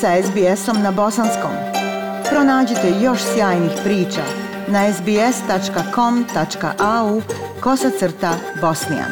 sa SBS-om na bosanskom. Pronađite još sjajnih priča na sbs.com.au kosacrta bosnijan.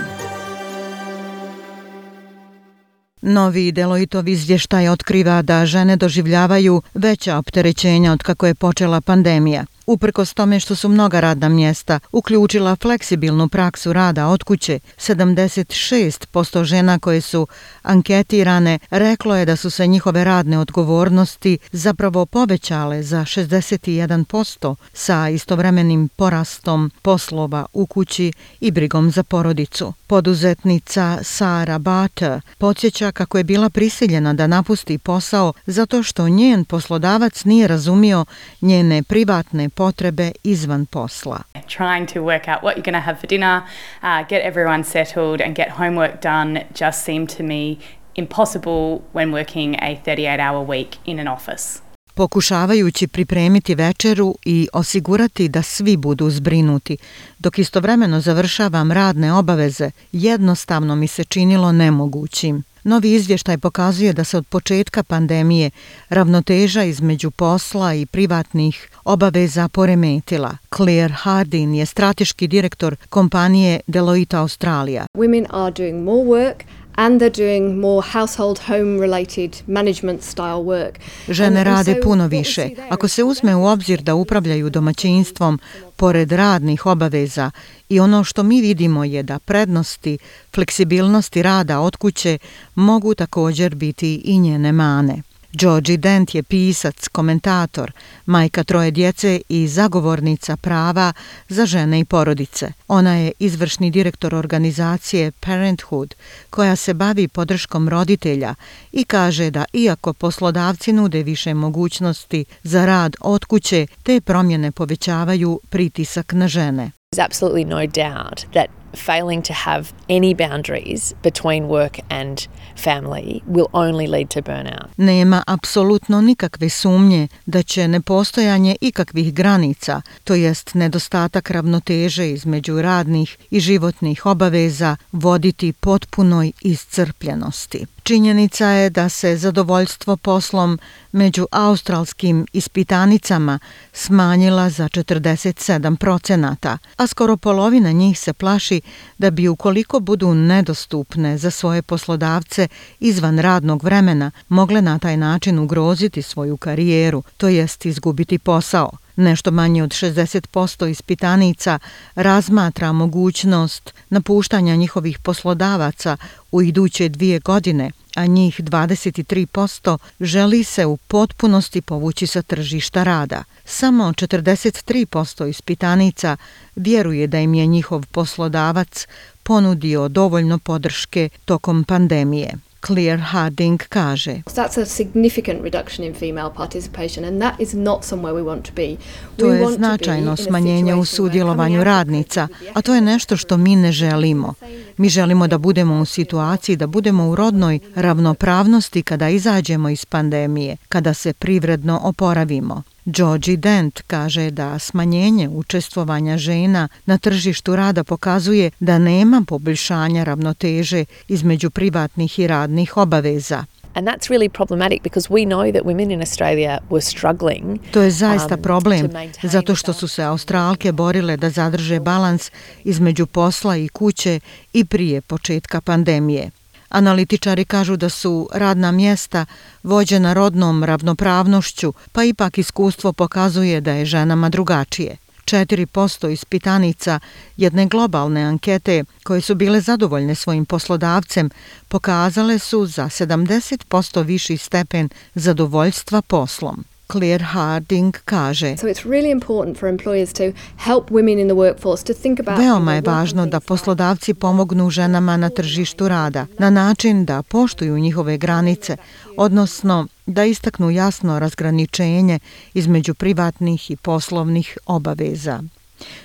Novi Deloitov izvještaj otkriva da žene doživljavaju veća opterećenja od kako je počela pandemija. Uprkos tome što su mnoga radna mjesta uključila fleksibilnu praksu rada od kuće, 76% žena koje su anketirane reklo je da su se njihove radne odgovornosti zapravo povećale za 61% sa istovremenim porastom poslova u kući i brigom za porodicu. Poduzetnica Sara Bata podsjeća kako je bila prisiljena da napusti posao zato što njen poslodavac nije razumio njene privatne potrebe izvan posla. Trying to work out what you're going to have for dinner, uh, get everyone settled and get homework done just seemed to me impossible when working a 38-hour week in an office. Pokušavajući pripremiti večeru i osigurati da svi budu zbrinuti, dok istovremeno završavam radne obaveze, jednostavno mi se činilo nemogućim. Novi izvještaj pokazuje da se od početka pandemije ravnoteža između posla i privatnih obaveza poremetila. Claire Hardin je strateški direktor kompanije Deloitte Australia. Women are doing more work and they're doing more household home related management style work. Žene rade puno više. Ako se uzme u obzir da upravljaju domaćinstvom pored radnih obaveza i ono što mi vidimo je da prednosti fleksibilnosti rada od kuće mogu također biti i njene mane. Georgie Dent je pisac, komentator, majka troje djece i zagovornica prava za žene i porodice. Ona je izvršni direktor organizacije Parenthood, koja se bavi podrškom roditelja i kaže da iako poslodavci nude više mogućnosti za rad od kuće, te promjene povećavaju pritisak na žene. There's absolutely no doubt that failing to have any boundaries between work and family will only lead to burnout. Nema apsolutno nikakve sumnje da će nepostojanje ikakvih granica, to jest nedostatak ravnoteže između radnih i životnih obaveza, voditi potpunoj iscrpljenosti. Činjenica je da se zadovoljstvo poslom među australskim ispitanicama smanjila za 47 procenata, a skoro polovina njih se plaši da bi ukoliko budu nedostupne za svoje poslodavce izvan radnog vremena, mogle na taj način ugroziti svoju karijeru, to jest izgubiti posao. Nešto manje od 60% ispitanica razmatra mogućnost napuštanja njihovih poslodavaca u iduće dvije godine, a njih 23% želi se u potpunosti povući sa tržišta rada. Samo 43% ispitanica vjeruje da im je njihov poslodavac ponudio dovoljno podrške tokom pandemije. Claire Harding kaže. That's a significant reduction in female participation and that is not somewhere we want to be. To je značajno smanjenje u sudjelovanju radnica, a to je nešto što mi ne želimo. Mi želimo da budemo u situaciji da budemo u rodnoj ravnopravnosti kada izađemo iz pandemije, kada se privredno oporavimo. Georgie Dent kaže da smanjenje učestvovanja žena na tržištu rada pokazuje da nema poboljšanja ravnoteže između privatnih i radnih obaveza. And that's really problematic because we know that women in Australia were struggling. To je zaista um, problem zato što su se Australke borile da zadrže balans između posla i kuće i prije početka pandemije. Analitičari kažu da su radna mjesta vođena rodnom ravnopravnošću, pa ipak iskustvo pokazuje da je ženama drugačije. 4% ispitanica jedne globalne ankete koje su bile zadovoljne svojim poslodavcem pokazale su za 70% viši stepen zadovoljstva poslom. Claire Harding kaže. So it's really important for employers to help women in the workforce to think about Veoma je važno da poslodavci pomognu ženama na tržištu rada na način da poštuju njihove granice, odnosno da istaknu jasno razgraničenje između privatnih i poslovnih obaveza.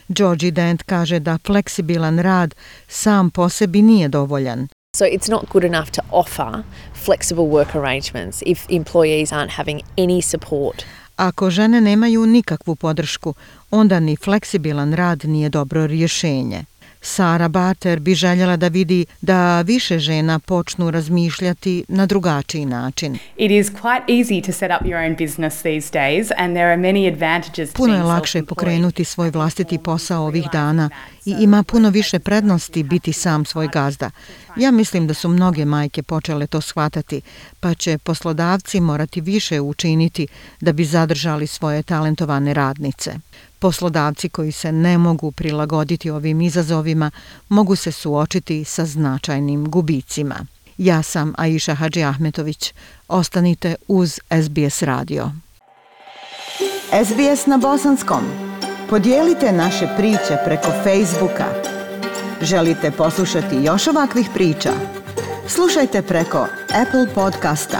Georgie Dent kaže da fleksibilan rad sam po sebi nije dovoljan. So it's not good enough to offer flexible work arrangements if employees aren't having any support. Ako žene nemaju nikakvu podršku, onda ni fleksibilan rad nije dobro rješenje. Sara Barter bi željela da vidi da više žena počnu razmišljati na drugačiji način. It is quite easy to set up your own business these days and there are many advantages to Puno je lakše pokrenuti svoj vlastiti posao ovih dana i ima puno više prednosti biti sam svoj gazda. Ja mislim da su mnoge majke počele to shvatati, pa će poslodavci morati više učiniti da bi zadržali svoje talentovane radnice. Poslodavci koji se ne mogu prilagoditi ovim izazovima mogu se suočiti sa značajnim gubicima. Ja sam Aisha Hadži Ahmetović. Ostanite uz SBS radio. SBS na bosanskom. Podijelite naše priče preko Facebooka. Želite poslušati još ovakvih priča? Slušajte preko Apple podcasta,